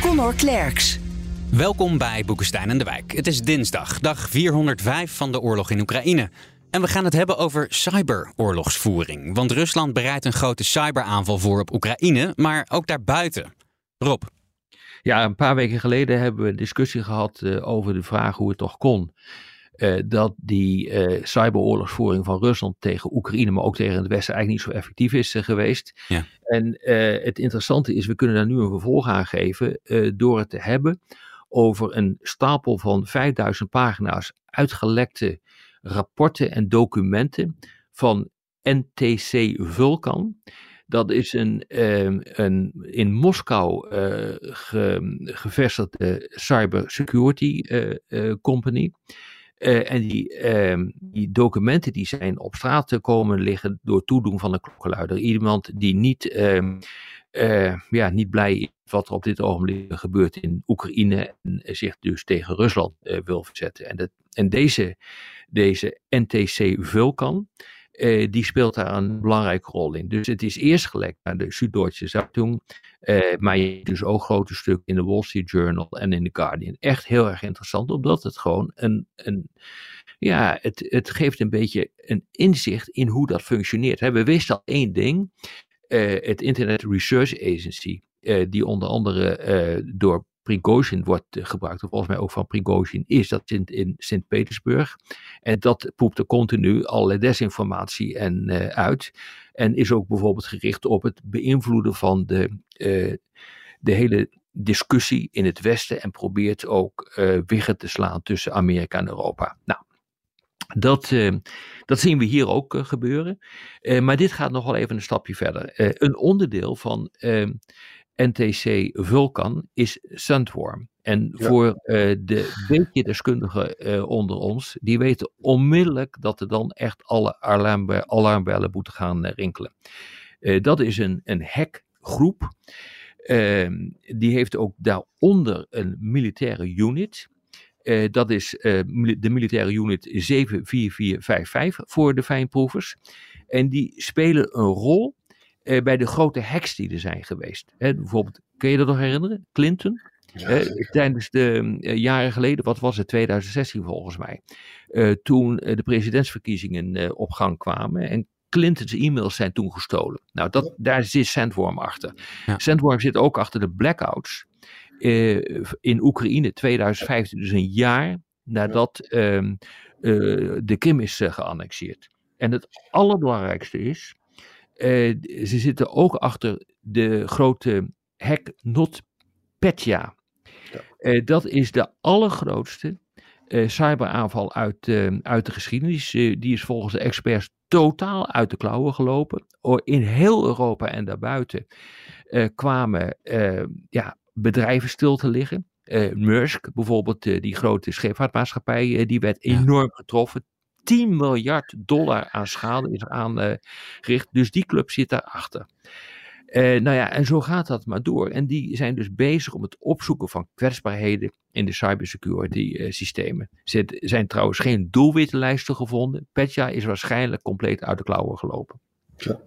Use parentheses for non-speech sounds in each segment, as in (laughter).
Connor Klerks. Welkom bij Boekenstein en de Wijk. Het is dinsdag, dag 405 van de oorlog in Oekraïne. En we gaan het hebben over cyberoorlogsvoering. Want Rusland bereidt een grote cyberaanval voor op Oekraïne, maar ook daarbuiten. Rob. Ja, een paar weken geleden hebben we een discussie gehad uh, over de vraag hoe het toch kon. Uh, dat die uh, cyberoorlogsvoering van Rusland tegen Oekraïne, maar ook tegen het Westen, eigenlijk niet zo effectief is uh, geweest. Ja. En het interessante is, we kunnen daar nu een vervolg aan geven door het te hebben over een stapel van 5000 pagina's uitgelekte rapporten en documenten van NTC Vulkan. Dat is een, een in Moskou ge, gevestigde cybersecurity company. Uh, en die, uh, die, documenten die zijn op straat te komen liggen door toedoen van een klokkenluider. Iemand die niet, uh, ja, niet blij is wat er op dit ogenblik gebeurt in Oekraïne en zich dus tegen Rusland wil verzetten. En, dat, en deze, deze NTC Vulkan, uh, die speelt daar een belangrijke rol in. Dus het is eerst gelekt naar de Süddeutsche Zeitung, uh, maar je hebt dus ook grote stukken in de Wall Street Journal en in The Guardian. Echt heel erg interessant, omdat het gewoon een, een ja, het, het geeft een beetje een inzicht in hoe dat functioneert. We wisten al één ding, uh, het Internet Research Agency, die onder andere door Prigozhin wordt gebruikt, of volgens mij ook van Prigozhin is, dat zit in Sint-Petersburg. En dat poept er continu allerlei desinformatie en, uh, uit. En is ook bijvoorbeeld gericht op het beïnvloeden van de, uh, de hele discussie in het Westen en probeert ook uh, wiggen te slaan tussen Amerika en Europa. Nou, dat, dat zien we hier ook gebeuren. Maar dit gaat nog wel even een stapje verder. een onderdeel van NTC Vulkan is Sandworm. En ja. voor de beetje deskundigen onder ons, die weten onmiddellijk dat er dan echt alle alarmbellen, alarmbellen moeten gaan rinkelen. dat is een, een hackgroep. die heeft ook daaronder een militaire unit. Uh, dat is uh, de militaire unit 74455 voor de fijnproevers. En die spelen een rol uh, bij de grote hacks die er zijn geweest. bijvoorbeeld, kun je dat nog herinneren? Clinton? Ja, tijdens de jaren geleden, wat was het, 2016 volgens mij. toen de presidentsverkiezingen op gang kwamen. En Clintons e-mails zijn toen gestolen. Nou, dat, daar zit Sandworm achter. Ja. Sandworm zit ook achter de blackouts in Oekraïne 2015, dus een jaar nadat uh, de Krim is geannexeerd. En het allerbelangrijkste is, ze zitten ook achter de grote hack NotPetya. Ja. dat is de allergrootste cyberaanval uit, uit de geschiedenis. die is volgens de experts totaal uit de klauwen gelopen. In heel Europa en daarbuiten kwamen ja, bedrijven stil te liggen. Uh, Maersk, bijvoorbeeld die grote scheepvaartmaatschappij, die werd enorm getroffen. 10 miljard dollar aan schade is er aangericht. Dus die club zit daarachter. nou ja, en zo gaat dat maar door. En die zijn dus bezig om het opzoeken van kwetsbaarheden in de cybersecurity systemen. Er zijn trouwens geen doelwittenlijsten gevonden. Petja is waarschijnlijk compleet uit de klauwen gelopen. Ja.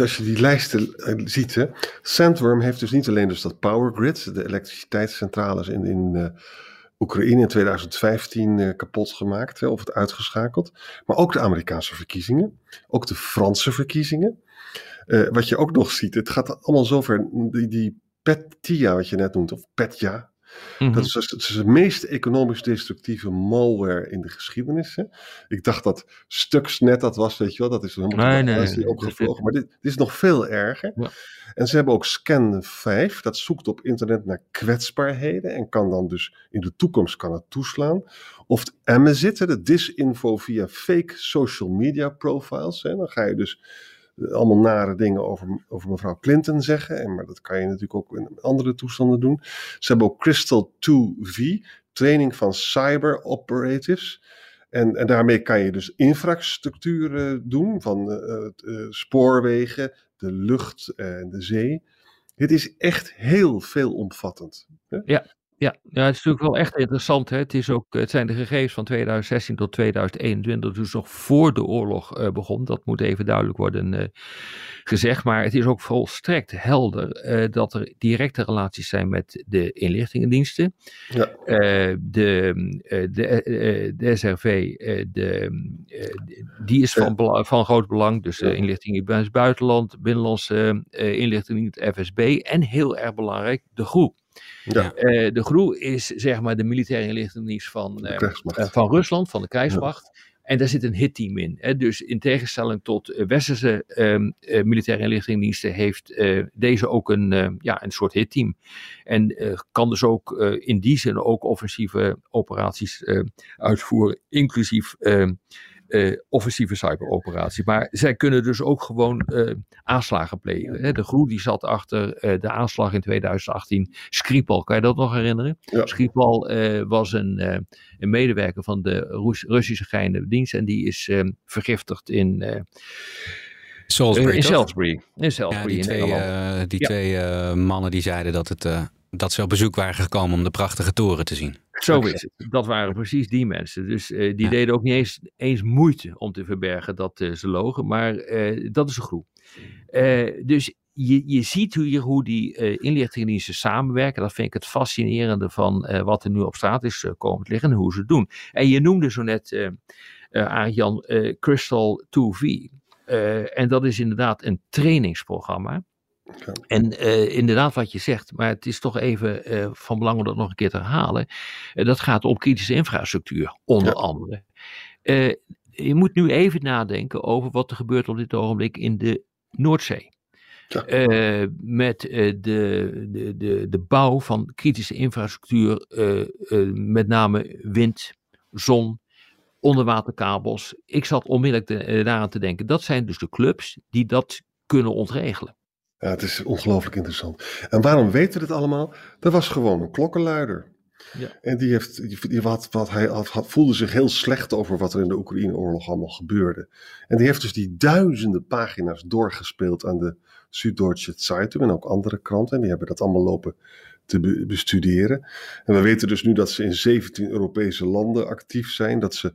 Als je die lijsten eh, ziet, hè, Sandworm heeft dus niet alleen dus dat power grid, de elektriciteitscentrales in, in uh, Oekraïne in 2015 uh, kapot gemaakt of het uitgeschakeld, maar ook de Amerikaanse verkiezingen, ook de Franse verkiezingen. Uh, wat je ook nog ziet, het gaat allemaal zover, die, die Petya wat je net noemt, of Petja, Mm-hmm. Dat is, dat is de meest economisch destructieve malware in de geschiedenis. Hè? Ik dacht dat Stuxnet dat was, weet je wel. Dat is helemaal nee, nee, nee, opgevlogen. Maar dit, dit, is nog veel erger. Ja. En ze hebben ook Scan 5. Dat zoekt op internet naar kwetsbaarheden. En kan dan dus in de toekomst kan het toeslaan. Of Amazit, de disinfo via fake social media profiles. Hè? Dan ga je dus allemaal nare dingen over, over mevrouw Clinton zeggen. En, maar dat kan je natuurlijk ook in andere toestanden doen. Ze hebben ook Crystal 2V, training van cyber operatives. En, en daarmee kan je dus infrastructuur doen van uh, spoorwegen, de lucht en de zee. Het is echt heel veelomvattend. Ja, ja, ja, het is natuurlijk wel echt interessant. Hè? Het, is ook, het zijn de gegevens van 2016 tot 2021, dus nog voor de oorlog uh, begon. Dat moet even duidelijk worden uh, gezegd. Maar het is ook volstrekt helder uh, dat er directe relaties zijn met de inlichtingendiensten. Ja. de, de, de SRV, de, die is van, van groot belang. Dus de inlichting in het buitenland, binnenlandse inlichting, het FSB. En heel erg belangrijk, de groep. Ja. Uh, de GRU is zeg maar de militaire inlichtingendienst van, uh, van Rusland, van de krijgsmacht. Ja. En daar zit een hitteam in. Hè. Dus in tegenstelling tot westerse uh, militaire inlichtingendiensten heeft deze ook een, ja, een soort hitteam. En kan dus ook in die zin ook offensieve operaties uitvoeren, inclusief uh, offensieve cyberoperatie. Maar zij kunnen dus ook gewoon uh, aanslagen plegen. Hè. De groep die zat achter uh, de aanslag in 2018. Skripal, kan je dat nog herinneren? Ja. Skripal was een, een, medewerker van de Roes Russische geheime dienst. En die is vergiftigd in... Salisbury, in Salisbury. In Salisbury, ja, die twee, die ja. twee mannen die zeiden dat het dat ze op bezoek waren gekomen om de prachtige toren te zien. Zo is het. Dat waren precies die mensen. Dus uh, die ja. deden ook niet eens, eens, moeite om te verbergen dat uh, ze logen. Maar uh, dat is een groep. dus je, je ziet hier hoe die inlichtingendiensten samenwerken. Dat vind ik het fascinerende van wat er nu op straat is komen te liggen en hoe ze het doen. En je noemde zo net, Arjan, Crystal 2V. en dat is inderdaad een trainingsprogramma. En uh, inderdaad wat je zegt, maar het is toch even uh, van belang om dat nog een keer te herhalen. Uh, dat gaat om kritische infrastructuur, onder ja. andere. je moet nu even nadenken over wat er gebeurt op dit ogenblik in de Noordzee. Ja. met de, de, de, de bouw van kritische infrastructuur, met name wind, zon, onderwaterkabels. Ik zat onmiddellijk te, daaraan te denken. Dat zijn dus de clubs die dat kunnen ontregelen. Ja, het is ongelooflijk interessant. En waarom weten we dit allemaal? Dat was gewoon een klokkenluider. Ja. En die, heeft, die, die wat, wat hij had, voelde zich heel slecht over wat er in de Oekraïne-oorlog allemaal gebeurde. En die heeft dus die duizenden pagina's doorgespeeld aan de Süddeutsche Zeitung en ook andere kranten. En die hebben dat allemaal lopen te bestuderen. En we weten dus nu dat ze in 17 Europese landen actief zijn. Dat ze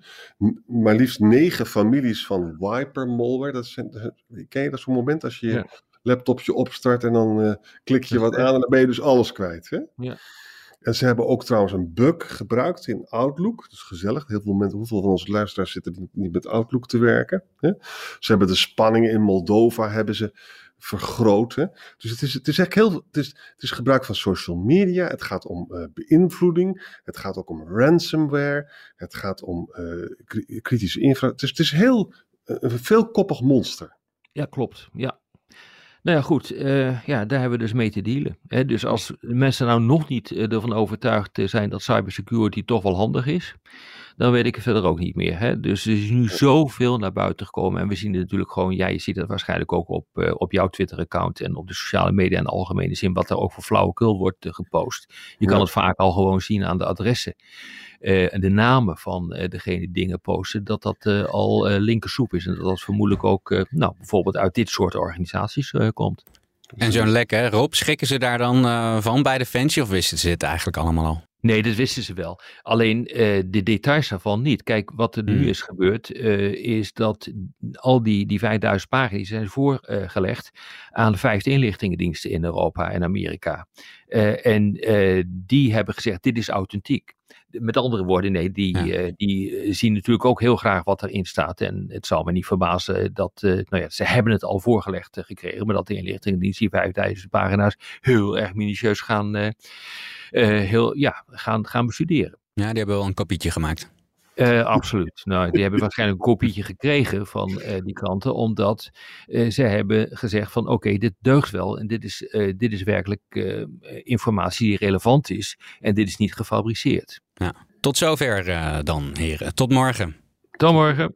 maar liefst negen families van wiper malware. Dat zijn, ken je dat zo'n moment als je ja laptopje opstart en dan uh, klik je wat (laughs) aan en dan ben je dus alles kwijt. Hè? Ja. En ze hebben ook trouwens een bug gebruikt in Outlook. Dat is gezellig. Heel veel mensen, hoeveel van onze luisteraars zitten niet met Outlook te werken? Hè? Ze hebben de spanningen in Moldova hebben ze vergroot. Hè? Dus het is, het is eigenlijk heel. Het is, het is gebruik van social media. Het gaat om uh, beïnvloeding. Het gaat ook om ransomware. Het gaat om uh, kritische infra. Het is, het is heel een veelkoppig monster. Ja, klopt. Ja, nou ja, goed. Uh, ja, daar hebben we dus mee te dealen. Hè? Dus als mensen nou nog niet uh, ervan overtuigd eh, zijn dat cybersecurity toch wel handig is, dan weet ik het verder ook niet meer. Hè? Dus er is nu zoveel naar buiten gekomen. En we zien het natuurlijk gewoon, ja, je ziet het waarschijnlijk ook op, uh, op jouw Twitter-account en op de sociale media in de algemene zin, wat er ook voor flauwekul wordt gepost. Je kan het vaak al gewoon zien aan de adressen. Uh, en de namen van uh, degene die dingen posten, dat dat uh, al linkersoep is. En dat dat vermoedelijk ook nou, bijvoorbeeld uit dit soort organisaties komt. En zo'n lek, hè, Rob, schrikken ze daar dan van bij de Defensie of wisten ze het eigenlijk allemaal al? Nee, dat wisten ze wel. Alleen de details daarvan niet. Kijk, wat er nu mm. is gebeurd, is dat al die, die 5000 pagina's zijn voorgelegd aan de vijfde inlichtingendiensten in Europa en Amerika. en die hebben gezegd, dit is authentiek met andere woorden, nee, die, ja. uh, die eh, zien natuurlijk ook heel graag wat erin staat. En het zal me niet verbazen dat, uh, nou ja, ze hebben het al voorgelegd uh, gekregen, maar dat de inlichtingendienst die 5000 pagina's heel erg minutieus gaan, heel, ja, gaan, gaan bestuderen. Ja, die hebben wel een kopietje gemaakt. Uh, absoluut. Nou, die hebben waarschijnlijk een kopietje gekregen van uh, die kranten, omdat uh, ze hebben gezegd van oké, dit deugt wel en dit is, dit is werkelijk informatie die relevant is en dit is niet gefabriceerd. Ja. Tot zover dan, heren. Tot morgen. Tot morgen.